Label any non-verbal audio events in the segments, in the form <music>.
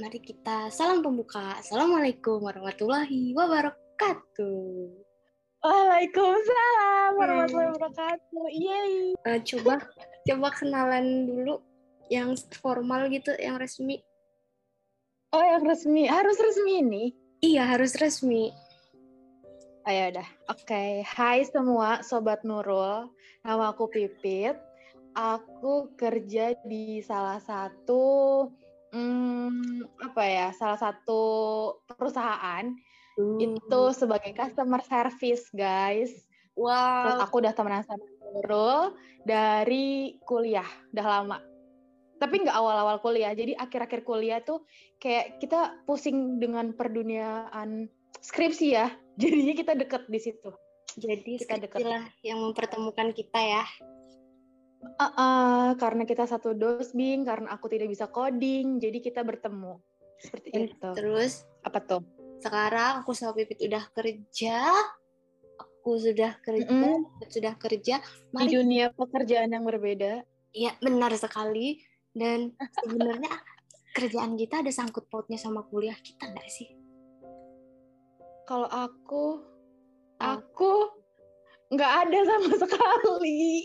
mari kita salam pembuka. Assalamualaikum warahmatullahi wabarakatuh. Waalaikumsalam warahmatullahi wabarakatuh. Yeay. Uh, coba <laughs> coba kenalan dulu yang formal gitu, yang resmi. Oh, yang resmi. Harus resmi ini? Iya, harus resmi. Oh ya udah. Oke. Okay. Hai semua sobat Nurul. Nama aku Pipit. Aku kerja di salah satu hmm, apa ya salah satu perusahaan uh. itu sebagai customer service guys. Wow. Terus aku udah temenan sama Nurul dari kuliah, udah lama. Tapi nggak awal-awal kuliah, jadi akhir-akhir kuliah tuh kayak kita pusing dengan perduniaan skripsi ya. <laughs> Jadinya kita deket di situ. Jadi kita deket yang mempertemukan kita ya. Uh, uh, karena kita satu dosbing, karena aku tidak bisa coding, jadi kita bertemu seperti Dan itu. Terus apa tuh? Sekarang aku sama Pipit udah kerja, aku sudah kerja, mm -hmm. sudah kerja. Mari. Di dunia pekerjaan yang berbeda. Iya benar sekali. Dan <laughs> sebenarnya kerjaan kita ada sangkut pautnya sama kuliah kita nggak sih? Kalau aku, aku nggak ada sama sekali.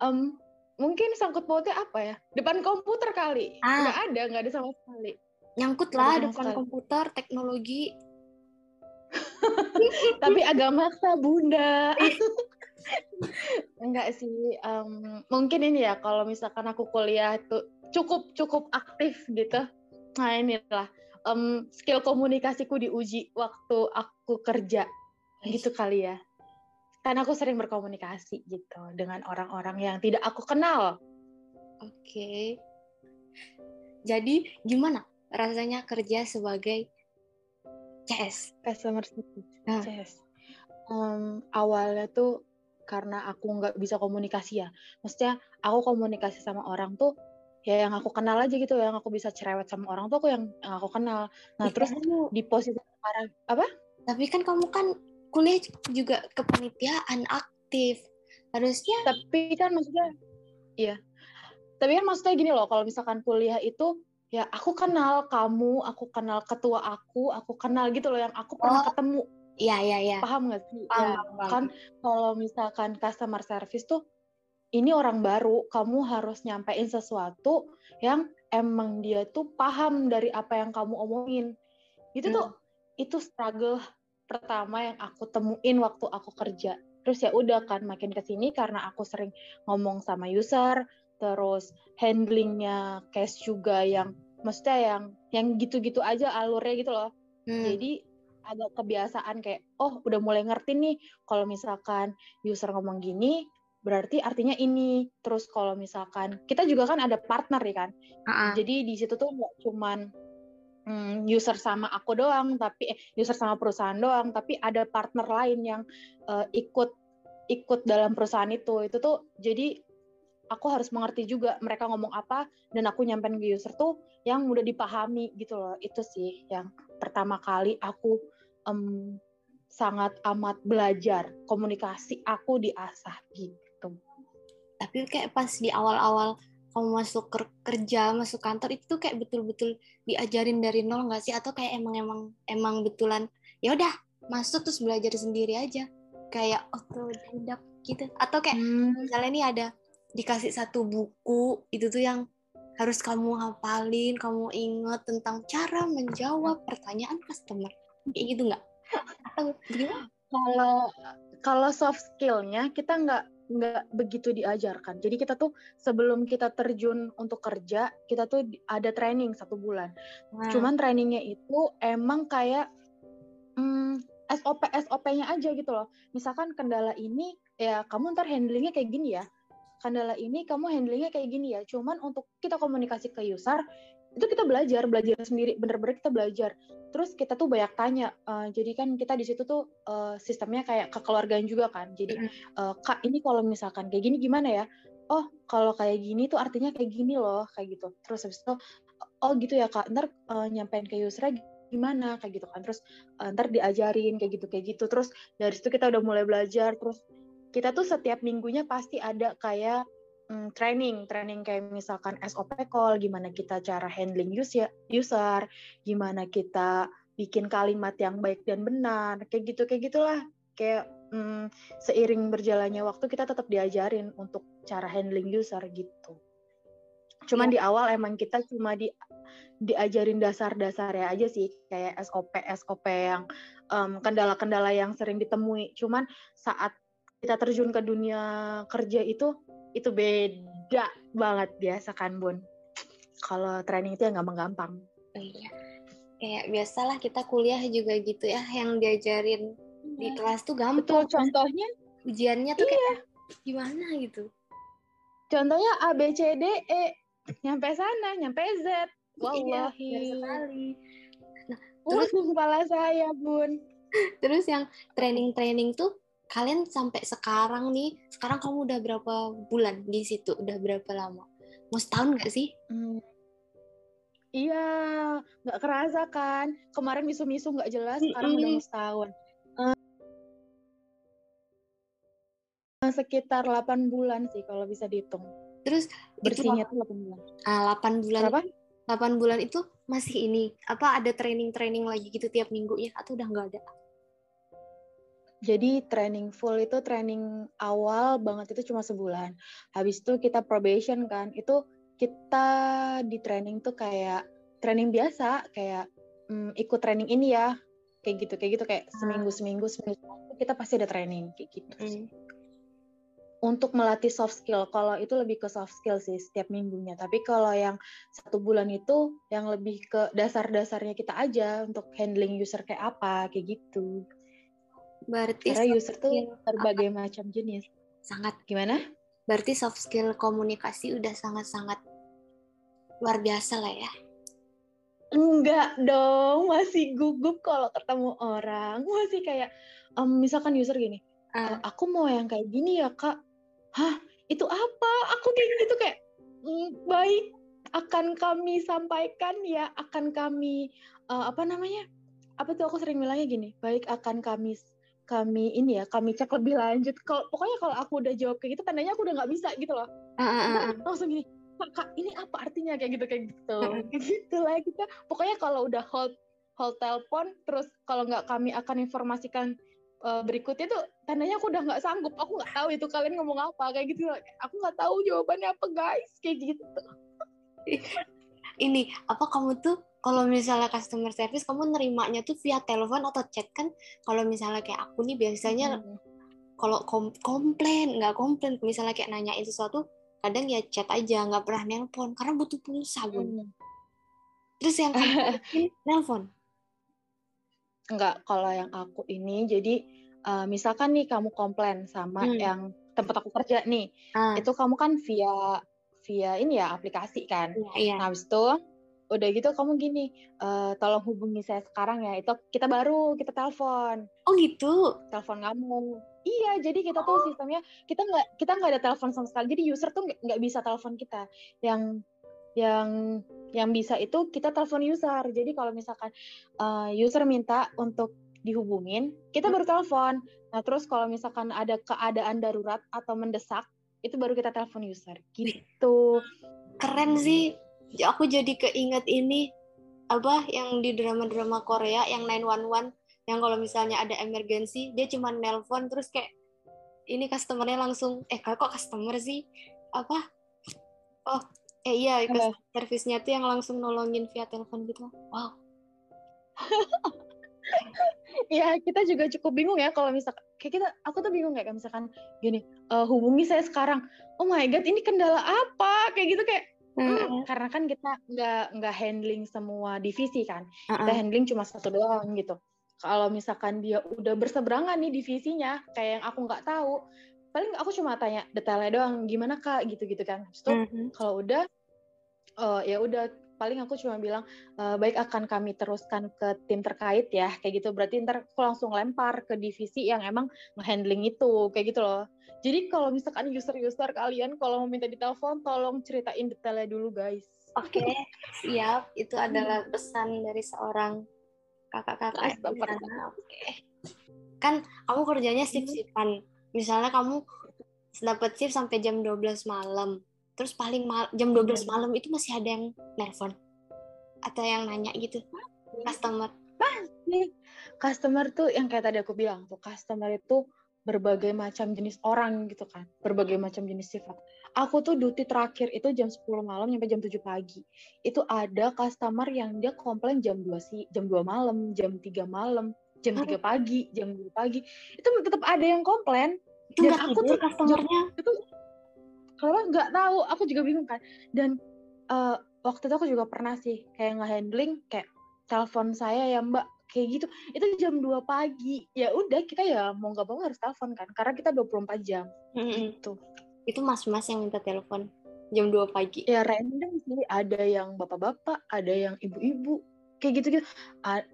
Um, mungkin sangkut pautnya apa ya? Depan komputer kali. Ah. Nggak ada, nggak ada sama sekali. Nyangkut lah depan sekali. komputer, teknologi. <laughs> Tapi agak maksa bunda. <laughs> Enggak sih, um, mungkin ini ya kalau misalkan aku kuliah itu cukup cukup aktif gitu. Nah inilah um, skill komunikasiku diuji waktu aku kerja gitu kali ya karena aku sering berkomunikasi gitu dengan orang-orang yang tidak aku kenal. Oke. Okay. Jadi gimana rasanya kerja sebagai CS? Customer service. Nah. CS. Um, awalnya tuh karena aku nggak bisa komunikasi ya. Maksudnya aku komunikasi sama orang tuh ya yang aku kenal aja gitu, yang aku bisa cerewet sama orang tuh aku yang, yang aku kenal. Nah ya, terus kamu, di posisi sekarang apa? Tapi kan kamu kan kuliah juga kepanitiaan aktif harusnya tapi kan maksudnya iya tapi kan maksudnya gini loh kalau misalkan kuliah itu ya aku kenal kamu aku kenal ketua aku aku kenal gitu loh yang aku pernah oh. ketemu Iya, iya, iya. Paham nggak sih? Paham, ya, paham. Kan kalau misalkan customer service tuh, ini orang baru, kamu harus nyampein sesuatu yang emang dia tuh paham dari apa yang kamu omongin. Itu hmm. tuh, itu struggle pertama yang aku temuin waktu aku kerja. Terus ya udah kan makin ke sini karena aku sering ngomong sama user, terus handlingnya case juga yang maksudnya yang yang gitu-gitu aja alurnya gitu loh. Hmm. Jadi agak kebiasaan kayak oh udah mulai ngerti nih kalau misalkan user ngomong gini berarti artinya ini terus kalau misalkan kita juga kan ada partner ya kan uh -uh. jadi di situ tuh nggak cuman hmm, user sama aku doang tapi eh, user sama perusahaan doang tapi ada partner lain yang uh, ikut ikut dalam perusahaan itu. Itu tuh jadi aku harus mengerti juga mereka ngomong apa dan aku nyampein ke user tuh yang mudah dipahami gitu loh. Itu sih yang pertama kali aku um, sangat amat belajar komunikasi aku diasah gitu. Tapi kayak pas di awal-awal kamu masuk kerja masuk kantor itu tuh kayak betul-betul diajarin dari nol nggak sih? Atau kayak emang emang emang betulan ya udah masuk terus belajar sendiri aja. Kayak otodidak gitu. Atau kayak hmm. misalnya ini ada dikasih satu buku itu tuh yang harus kamu hafalin kamu inget tentang cara menjawab pertanyaan customer. Kayak gitu nggak? Atau gimana? Kalau kalau soft skillnya kita nggak nggak begitu diajarkan. Jadi kita tuh sebelum kita terjun untuk kerja, kita tuh ada training satu bulan. Nah. Cuman trainingnya itu emang kayak hmm, SOP SOP-nya aja gitu loh. Misalkan kendala ini ya kamu ntar handlingnya kayak gini ya. Kendala ini kamu handlingnya kayak gini ya. Cuman untuk kita komunikasi ke user itu kita belajar belajar sendiri bener-bener kita belajar. Terus kita tuh banyak tanya uh, jadi kan kita di situ tuh uh, sistemnya kayak kekeluargaan juga kan. Jadi uh, kak ini kalau misalkan kayak gini gimana ya? Oh kalau kayak gini tuh artinya kayak gini loh kayak gitu. Terus habis itu oh gitu ya kak. Ntar uh, nyampein ke user gimana? kayak gitu kan. Terus uh, ntar diajarin kayak gitu kayak gitu. Terus dari situ kita udah mulai belajar. Terus kita tuh setiap minggunya pasti ada kayak mm, training, training kayak misalkan SOP call, gimana kita cara handling user, user, gimana kita bikin kalimat yang baik dan benar, kayak gitu kayak gitulah. Kayak mm, seiring berjalannya waktu kita tetap diajarin untuk cara handling user gitu. Cuman ya. di awal emang kita cuma di diajarin dasar-dasarnya aja sih kayak SOP SOP yang kendala-kendala um, yang sering ditemui. Cuman saat kita terjun ke dunia kerja itu itu beda banget biasa kan Bun. Kalau training itu ya gampang-gampang. Iya. Kayak biasalah kita kuliah juga gitu ya yang diajarin di iya. kelas tuh gampang. Betul, contohnya ujiannya tuh iya. kayak gimana gitu. Contohnya A B C D E nyampe sana, nyampe Z. Wallahi. Iya, sekali. Nah, terus kepala saya, Bun. <laughs> Terus yang training-training tuh kalian sampai sekarang nih, sekarang kamu udah berapa bulan di situ? Udah berapa lama? Mau setahun nggak sih? Hmm. Iya, nggak kerasa kan. Kemarin misu-misu nggak jelas, sekarang udah mau setahun. Uh, sekitar 8 bulan sih kalau bisa dihitung. Terus bersihnya tuh 8 bulan. Ah, 8 bulan. Berapa? 8 bulan itu masih ini apa ada training-training lagi gitu tiap minggu ya atau udah nggak ada? Jadi training full itu training awal banget itu cuma sebulan. Habis itu kita probation kan. Itu kita di training tuh kayak training biasa kayak mm, ikut training ini ya. Kayak gitu, kayak gitu kayak seminggu seminggu seminggu kita pasti ada training kayak gitu. Mm. Untuk melatih soft skill, kalau itu lebih ke soft skill sih setiap minggunya. Tapi kalau yang satu bulan itu yang lebih ke dasar-dasarnya kita aja untuk handling user kayak apa, kayak gitu. Berarti Karena user tuh berbagai apa? macam jenis. Sangat. Gimana? Berarti soft skill komunikasi udah sangat-sangat luar biasa lah ya. Enggak dong, masih gugup kalau ketemu orang. <laughs> Masih kayak, um, misalkan user gini, uh. aku mau yang kayak gini ya kak. Hah, itu apa? Aku kayak gitu kayak, mm, baik akan kami sampaikan ya, akan kami, uh, apa namanya, apa tuh aku sering bilangnya gini, baik akan kami kami ini ya kami cek lebih lanjut. Kalau pokoknya kalau aku udah jawab kayak gitu tandanya aku udah nggak bisa gitu loh. Uh, uh, uh. langsung gini kak ini apa artinya? Kayak gitu kayak gitu. <laughs> Kayak gitu lah kita. Pokoknya kalau udah hold hold telepon terus kalau nggak kami akan informasikan uh, berikutnya tuh tandanya aku udah nggak sanggup. Aku nggak tahu itu kalian ngomong apa kayak gitu. Aku nggak tahu jawabannya apa guys. Kayak gitu <laughs> ini apa kamu tuh kalau misalnya customer service kamu nerimanya tuh via telepon atau chat kan kalau misalnya kayak aku nih biasanya hmm. kalau kom komplain nggak komplain misalnya kayak nanyain sesuatu kadang ya chat aja nggak pernah nelpon karena butuh pulsa bun hmm. terus yang kamu <laughs> nelpon Enggak, kalau yang aku ini jadi uh, misalkan nih kamu komplain sama hmm. yang tempat aku kerja nih, ah. itu kamu kan via via ini ya aplikasi kan. Iya. iya. Nah, habis itu udah gitu kamu gini uh, tolong hubungi saya sekarang ya itu kita baru kita telepon. Oh gitu? Telepon kamu. Iya jadi kita tuh sistemnya kita nggak kita nggak ada telepon sama sekali. Jadi user tuh nggak bisa telepon kita. Yang yang yang bisa itu kita telepon user. Jadi kalau misalkan uh, user minta untuk dihubungin kita baru telepon. Nah terus kalau misalkan ada keadaan darurat atau mendesak itu baru kita telepon user. Gitu. Keren sih. Aku jadi keinget ini apa yang di drama-drama Korea yang 911 yang kalau misalnya ada emergency dia cuma nelpon terus kayak ini customernya langsung eh kok customer sih? Apa? Oh eh iya service-nya tuh yang langsung nolongin via telepon gitu. Wow <laughs> ya kita juga cukup bingung ya kalau misalkan kayak kita aku tuh bingung kayak misalkan gini uh, hubungi saya sekarang oh my god ini kendala apa kayak gitu kayak Hmm, karena kan kita nggak nggak handling semua divisi kan, uh -uh. kita handling cuma satu doang gitu. Kalau misalkan dia udah berseberangan nih divisinya, kayak yang aku nggak tahu, paling aku cuma tanya detailnya doang, gimana kak gitu-gitu kan. Terus uh -huh. kalau udah, uh, ya udah paling aku cuma bilang e, baik akan kami teruskan ke tim terkait ya kayak gitu. Berarti ntar aku langsung lempar ke divisi yang emang ngehandling itu kayak gitu loh. Jadi kalau misalkan user-user kalian kalau mau minta ditelepon tolong ceritain detailnya dulu guys. Oke okay, siap. Itu adalah pesan dari seorang kakak-kakak di sana. oke. Okay. kan kamu kerjanya sip-sipan misalnya kamu dapat shift sampai jam 12 malam terus paling mal jam 12 malam itu masih ada yang nelpon. Atau yang nanya gitu. Customer. Pasti customer tuh yang kayak tadi aku bilang tuh customer itu berbagai macam jenis orang gitu kan. Berbagai macam jenis sifat. Aku tuh duty terakhir itu jam 10 malam sampai jam 7 pagi. Itu ada customer yang dia komplain jam 2 sih jam 2 malam jam 3 malam jam 3 pagi jam 2 pagi. Itu tetap ada yang komplain. Itu dan aku tuh customernya. itu kalau nggak tahu aku juga bingung kan. Dan uh, waktu itu aku juga pernah sih kayak nge-handling kayak telepon saya ya mbak kayak gitu. Itu jam 2 pagi. Ya udah kita ya mau nggak mau harus telepon kan karena kita 24 jam. Mm-hmm. gitu. Itu mas-mas yang minta telepon jam 2 pagi. Ya random sih. Ada yang bapak-bapak ada yang ibu-ibu kayak gitu gitu ah,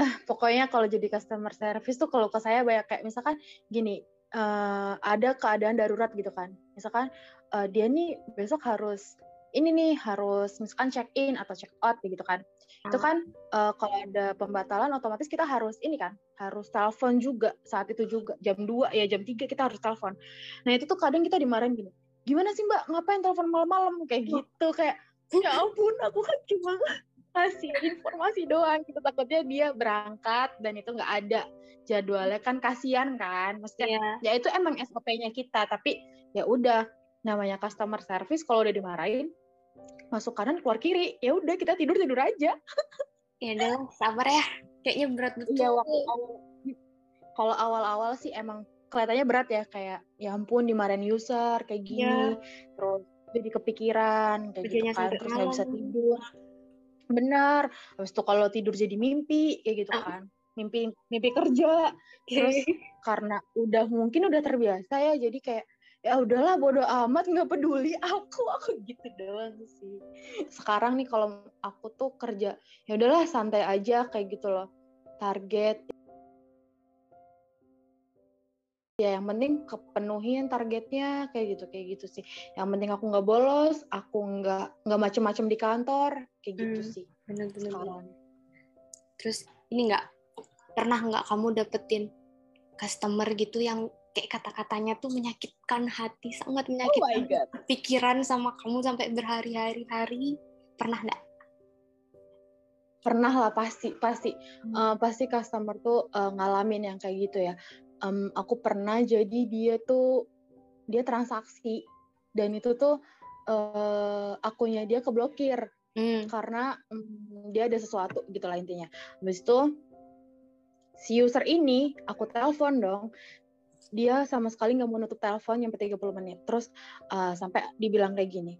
eh, pokoknya kalau jadi customer service tuh kalau ke saya banyak kayak misalkan gini uh, ada keadaan darurat gitu kan. Misalkan uh, dia nih besok harus ini nih harus misalkan check in atau check out gitu kan. Itu ah. kan uh, kalau ada pembatalan otomatis kita harus ini kan harus telepon juga saat itu juga. Jam 2 ya jam 3 kita harus telepon. Nah itu tuh kadang kita dimarahin gini gimana sih mbak? Ngapain telepon malam-malam? Kayak gitu kayak ya ampun aku kan cuma kasih informasi doang. Kita takutnya dia berangkat dan itu nggak ada jadwalnya. Kan kasihan kan maksudnya yeah. ya itu emang SOP-nya kita tapi ya udah namanya customer service kalau udah dimarahin masuk kanan keluar kiri. Ya udah kita tidur tidur aja. Ya udah sabar ya. Kayaknya berat betul ya, kalau awal-awal sih emang kelihatannya berat ya kayak ya ampun dimarahin user kayak gini. Ya. terus jadi kepikiran kayak gitu kan terus nggak bisa tidur. Benar habis itu kalau tidur jadi mimpi kayak gitu ah. kan. Mimpi mimpi kerja. Terus karena udah mungkin udah terbiasa ya jadi kayak ya udahlah bodoh amat nggak peduli aku aku gitu doang sih. Sekarang nih kalau aku tuh kerja ya udahlah santai aja kayak gitu loh. Target. Ya yang penting kepenuhin targetnya kayak gitu kayak gitu sih. Yang penting aku nggak bolos aku nggak nggak macem-macem di kantor kayak gitu hmm, sih bener-bener terus ini nggak pernah nggak kamu dapetin customer gitu yang kayak kata-katanya tuh menyakitkan hati, sangat oh menyakitkan oh pikiran sama kamu sampai berhari-hari hari. Pernah nggak? Pernah lah pasti, pasti, hmm. uh, pasti customer tuh uh, ngalamin yang kayak gitu ya. Um, aku pernah jadi dia tuh dia transaksi dan itu tuh uh, akunnya dia keblokir hmm. karena um, dia ada sesuatu gitu lah intinya. Habis itu si user ini aku telepon dong dia sama sekali nggak mau nutup telepon sampai 30 menit. Terus uh, sampai dibilang kayak gini,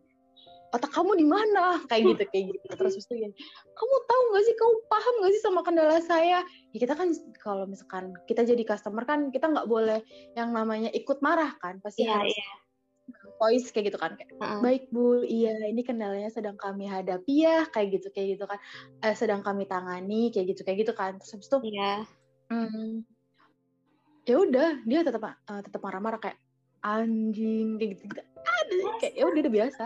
otak kamu di mana? <laughs> Kayak gitu, kayak gitu. Terus itu gini, kamu tahu nggak sih, kamu paham nggak sih sama kendala saya? Ya kita kan kalau misalkan kita jadi customer kan kita nggak boleh yang namanya ikut marah kan, pasti yeah, harus yeah voice kayak gitu kan kayak uh-uh. baik bu iya ini kendalanya sedang kami hadapi ya kayak gitu kayak gitu kan eh, sedang kami tangani kayak gitu kayak gitu kan terus habis itu yeah. hmm, ya udah dia tetap uh, tetap marah-marah kayak anjing kayak gitu, gitu. Aduh, kayak ya udah udah biasa.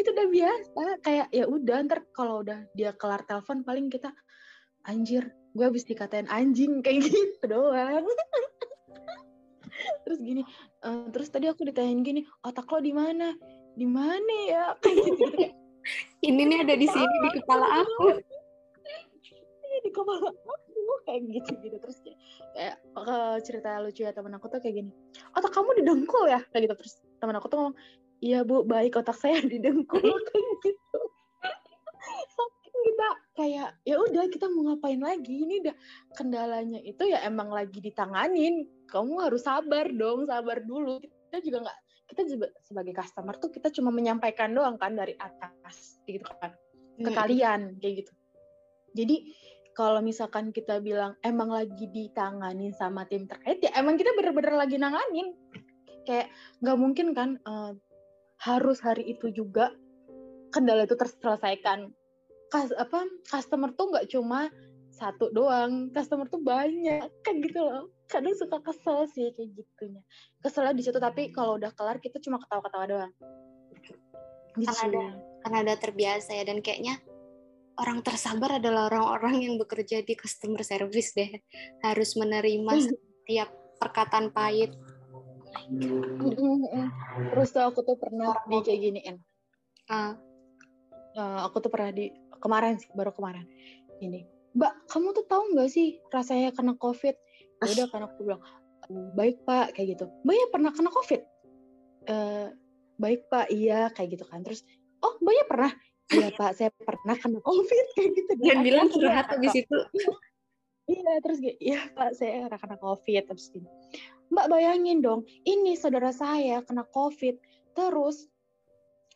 Itu udah biasa kayak ya udah ntar kalau udah dia kelar telepon paling kita anjir gue habis dikatain anjing kayak <laughs> gitu doang. Terus gini uh, terus tadi aku ditanyain gini otak lo di mana? Di mana ya? Kayak gitu, gitu ini nih ada di sini di kepala aku. <laughs> di kepala aku kayak gitu gitu terus kayak uh, cerita lucu ya teman aku tuh kayak gini. Otak kamu didengkul ya? Kayak gitu. Terus teman aku tuh ngomong iya bu baik otak saya <laughs> didengkul. <laughs> Kayak gitu. Saking kita kayak ya udah kita mau ngapain lagi? Ini udah kendalanya itu ya emang lagi ditanganin. Kamu harus sabar dong sabar dulu. Kita juga nggak kita juga sebagai customer tuh kita cuma menyampaikan doang kan dari atas gitu kan ke kalian kayak gitu. Jadi kalau misalkan kita bilang emang lagi ditanganin sama tim terkait ya emang kita bener-bener lagi nanganin. Kayak nggak mungkin kan uh, harus hari itu juga kendala itu terselesaikan. Kas, apa customer tuh nggak cuma satu doang customer tuh banyak kan gitu loh. Kadang suka kesel sih kayak gitunya. Keselnya di situ tapi kalau udah kelar kita cuma ketawa-ketawa doang. Gitu. karena ada karena ada terbiasa ya dan kayaknya orang tersabar adalah orang-orang yang bekerja di customer service deh harus menerima hmm. setiap perkataan pahit Terus tuh aku tuh pernah di kayak giniin. Ah, Uh, aku tuh pernah di kemarin sih, baru kemarin. Ini, Mbak, kamu tuh tahu nggak sih rasanya kena COVID? Ya udah kan aku bilang, "Eh, baik Pak, kayak gitu. Mbak ya pernah kena COVID? "Eh, baik Pak, iya kayak gitu kan. Terus, oh Mbak ya pernah? Iya Pak, saya pernah kena COVID kayak gitu. dan Akhirnya bilang dia curhat habis itu. <laughs> Iya, terus kayak, iya Pak, saya pernah kena COVID. Terus gini, Mbak bayangin dong, ini saudara saya kena COVID, terus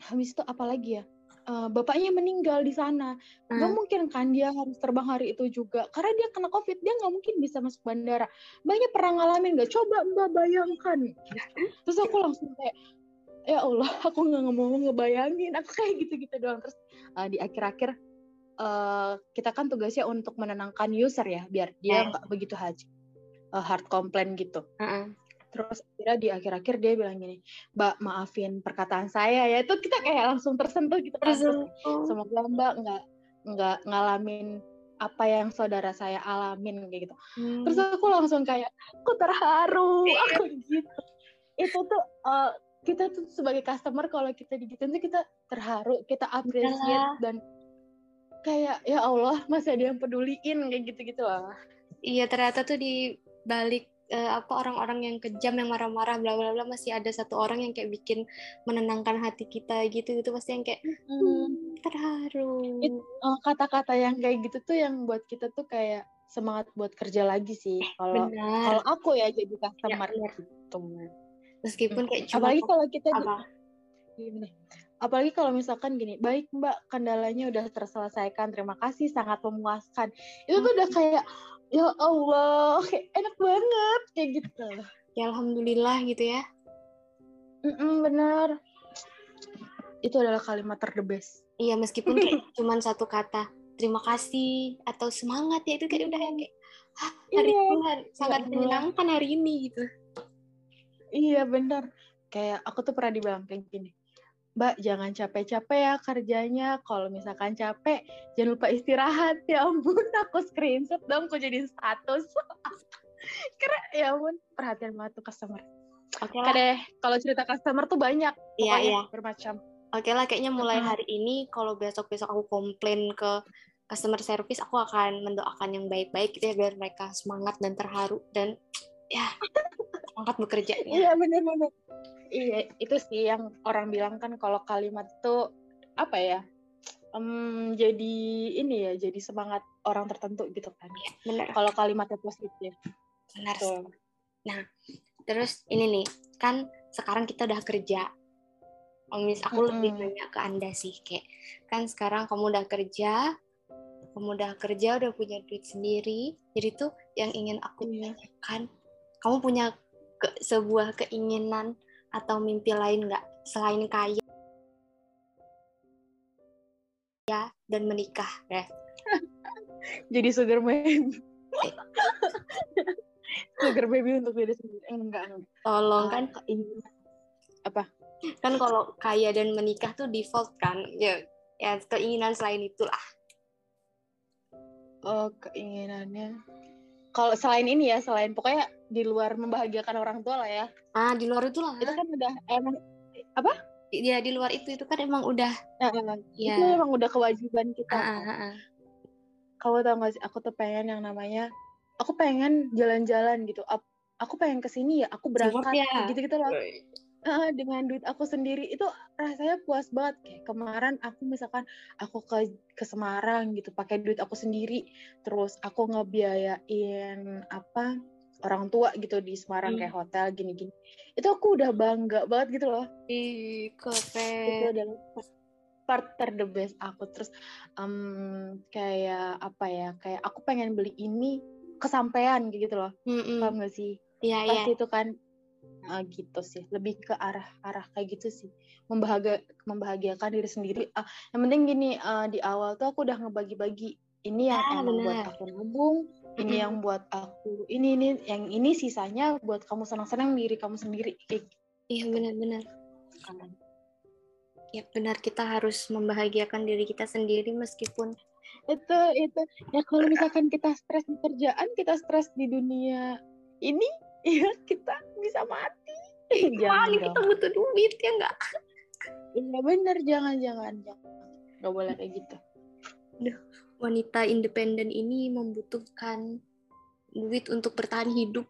habis itu apa lagi ya? Eh, bapaknya meninggal di sana. Nggak Ah, mungkin kan dia harus terbang hari itu juga. Karena dia kena COVID, dia nggak mungkin bisa masuk bandara. Mbaknya pernah ngalamin nggak? Coba Mbak bayangkan. Terus aku langsung kayak, ya Allah, <laughs> aku nggak mau ngebayangin. Aku kayak gitu-gitu doang. Terus eh, di akhir-akhir eh, kita kan tugasnya untuk menenangkan user ya, biar dia Ya. nggak begitu haji eh, hard complain gitu. ah, ah. Terus akhirnya di akhir-akhir dia bilang gini, Mbak maafin perkataan saya ya. Itu kita kayak langsung tersentuh gitu kan. Terus, Tersentuh. semoga Mbak nggak nggak ngalamin apa yang saudara saya alamin kayak gitu. Hmm. Terus aku langsung kayak, aku terharu, aku gitu. Itu tuh eh, kita tuh sebagai customer kalau kita digituin tuh kita terharu, kita appreciate Iyalah. dan kayak ya Allah masih ada yang peduliin kayak gitu-gitu lah. Iya ternyata tuh di balik eh, apa orang-orang yang kejam yang marah-marah bla bla bla masih ada satu orang yang kayak bikin menenangkan hati kita gitu gitu pasti yang kayak hmm, terharu. Eh, kata-kata yang kayak gitu tuh yang buat kita tuh kayak semangat buat kerja lagi sih. Kalau kalau aku ya jadi customer benar. gitu. Meskipun kayak cuma Apalagi kalau kita apa? gini. Apalagi kalau misalkan gini, baik Mbak, kendalanya udah terselesaikan, terima kasih, sangat memuaskan. Itu tuh udah kayak, ya Allah, kayak enak banget, kayak gitu. Ya alhamdulillah gitu ya. Mm-mm, bener. Itu adalah kalimat ter the best. Iya meskipun kayak <laughs> cuman satu kata terima kasih atau semangat ya itu kayak udah yang kayak "Hah, hari Iya, Tuhan sangat Allah. menyenangkan hari ini gitu. Iya bener. Kayak aku tuh pernah dibilang kayak gini. Mbak jangan capek-capek ya kerjanya. Kalau misalkan capek, jangan lupa istirahat. Ya ampun, <laughs> aku screenshot dong, aku jadi status. <laughs> Karena ya ampun, perhatian banget tuh customer. Oke lah. deh, kalau cerita customer tuh banyak. Iya iya. bermacam. Oke lah kayaknya mulai hari ini kalau besok-besok aku komplain ke customer service aku akan mendoakan yang baik-baik gitu ya biar mereka semangat dan terharu dan ya semangat bekerjanya. Iya bener-bener. Iya, itu sih yang orang bilang kan kalau kalimat tuh apa ya? em, jadi ini ya, jadi semangat orang tertentu gitu kan. Benar. Kalau kalimatnya positif. Benar. Tuh. Terus ini nih, kan sekarang kita udah kerja. Om Mis, aku lebih Mm-mm. nanya ke Anda sih, kayak kan sekarang kamu udah kerja, kamu udah kerja, udah punya duit sendiri. Jadi tuh yang ingin aku Iya. tanyakan, kamu punya ke- sebuah keinginan atau mimpi lain nggak selain kaya dan menikah, ya? <laughs> Jadi sugar baby. <laughs> sugar baby untuk diri sendiri. Eh, Enggak. Tolong kan, Ah, keinginan. Apa? kan kalau kaya dan menikah tuh default kan, ya, ya keinginan selain itulah. Oh, keinginannya. Kalau selain ini ya, selain pokoknya di luar membahagiakan orang tua lah ya. Ah, di luar itu lah. Itu kan udah emang Ya, di luar itu itu kan emang udah eh, ya. itu emang udah kewajiban kita. Ah, ah, ah. Kamu tau gak sih, aku tuh pengen yang namanya, aku pengen jalan-jalan gitu. Aku pengen ke sini ya, aku berangkat ya. gitu-gitu loh. Eh, dengan duit aku sendiri itu rasanya puas banget. Kayak kemarin aku misalkan aku ke ke Semarang gitu, pakai duit aku sendiri, terus aku ngebiayain apa orang tua gitu di Semarang Hmm. kayak hotel gini-gini. Itu aku udah bangga banget gitu loh. Ih, itu keren. adalah part ter the best aku terus em, kayak apa ya kayak aku pengen beli ini kesampaian gitu loh Mm-mm. paham gak sih Iya, iya. pasti itu kan eh, gitu sih. Lebih ke arah arah kayak gitu sih. Membahagia membahagiakan diri sendiri. Ah, yang penting gini eh, di awal tuh aku udah ngebagi-bagi. Ini yang Ah, emang buat aku nabung ini Mm-mm. yang buat aku ini ini yang ini sisanya buat kamu senang-senang diri kamu sendiri kayak Iya, benar-benar. gitu kan. Ya, benar kita harus membahagiakan diri kita sendiri meskipun itu itu. Ya kalau misalkan kita stres di kerjaan kita stres di dunia ini ya kita bisa mati Kali kita butuh duit ya enggak? Iya bener, jangan, jangan, jangan. Gak boleh kayak gitu. Wanita independen ini membutuhkan duit untuk bertahan hidup.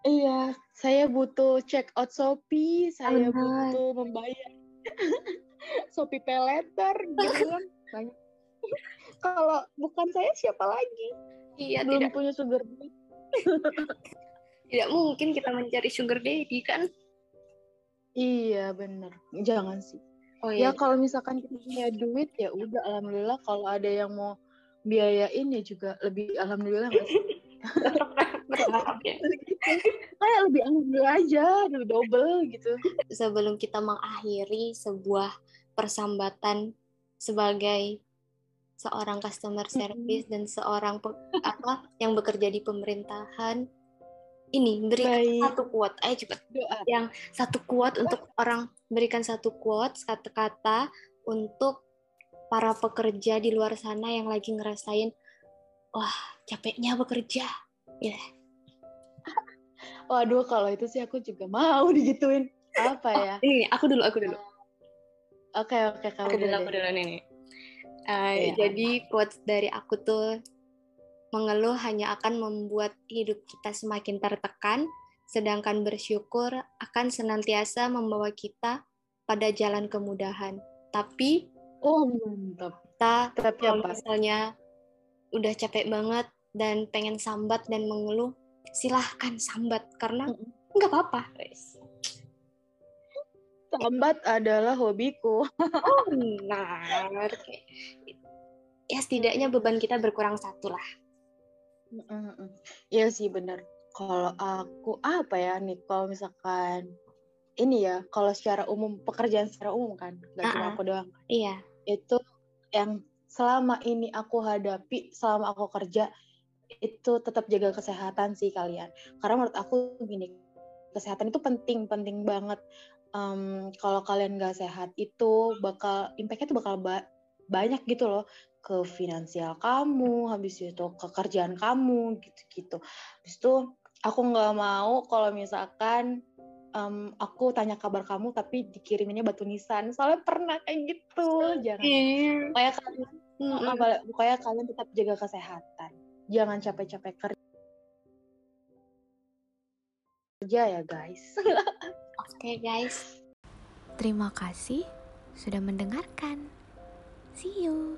Iya, saya butuh check out Shopee, saya Benar. butuh membayar <laughs> Shopee pay later gitu kan. Banyak. Kalau bukan saya siapa lagi? Iya, Belum tidak punya sugar daddy. <laughs> tidak mungkin kita mencari sugar daddy kan? Iya, bener. Jangan sih. Oh Ya iya. kalau misalkan kita punya duit ya udah alhamdulillah kalau ada yang mau biayain ya juga lebih alhamdulillah nggak sih? Berharap <laughs> ya. Kayak lebih alhamdulillah aja, lebih double gitu. Sebelum kita mengakhiri sebuah persambatan sebagai seorang customer service dan seorang apa yang bekerja di pemerintahan ini berikan Baik. satu quote ayo cepat Doa. satu quote untuk orang berikan satu quote kata-kata untuk para pekerja di luar sana yang lagi ngerasain wah capeknya bekerja Waduh, kalau itu sih aku juga mau digituin. Apa ya? ini nih, aku dulu aku dulu Oke, oke, kamu aku dulu dulu aku dulu nih nih. Eh, Iya. jadi quotes dari aku tuh mengeluh hanya akan membuat hidup kita semakin tertekan sedangkan bersyukur akan senantiasa membawa kita pada jalan kemudahan tapi Oh, mantap. kita Tapi kalau apa? misalnya udah capek banget dan pengen sambat dan mengeluh, silahkan sambat karena nggak apa-apa. Sambat adalah hobiku. Oh benar. Ya setidaknya beban kita berkurang satu lah. Iya sih bener. Kalau aku apa ya nih? Kalau misalkan ini ya, kalau secara umum pekerjaan secara umum kan, nggak cuma aku doang. Iya. Itu yang selama ini aku hadapi, selama aku kerja itu tetap jaga kesehatan sih kalian. Karena menurut aku gini, kesehatan itu penting, penting banget. Em, kalau kalian nggak sehat itu bakal impactnya tuh bakal ba- banyak gitu loh ke finansial kamu, habis itu ke kerjaan kamu gitu-gitu. Habis itu aku nggak mau kalau misalkan em, aku tanya kabar kamu tapi dikiriminnya batu nisan. Soalnya pernah kayak gitu. Jangan. Pokoknya kalian, apa- pokoknya kalian tetap jaga kesehatan. Jangan capek-capek kerja ya guys. <laughs> Oke guys. Terima kasih sudah mendengarkan. See you.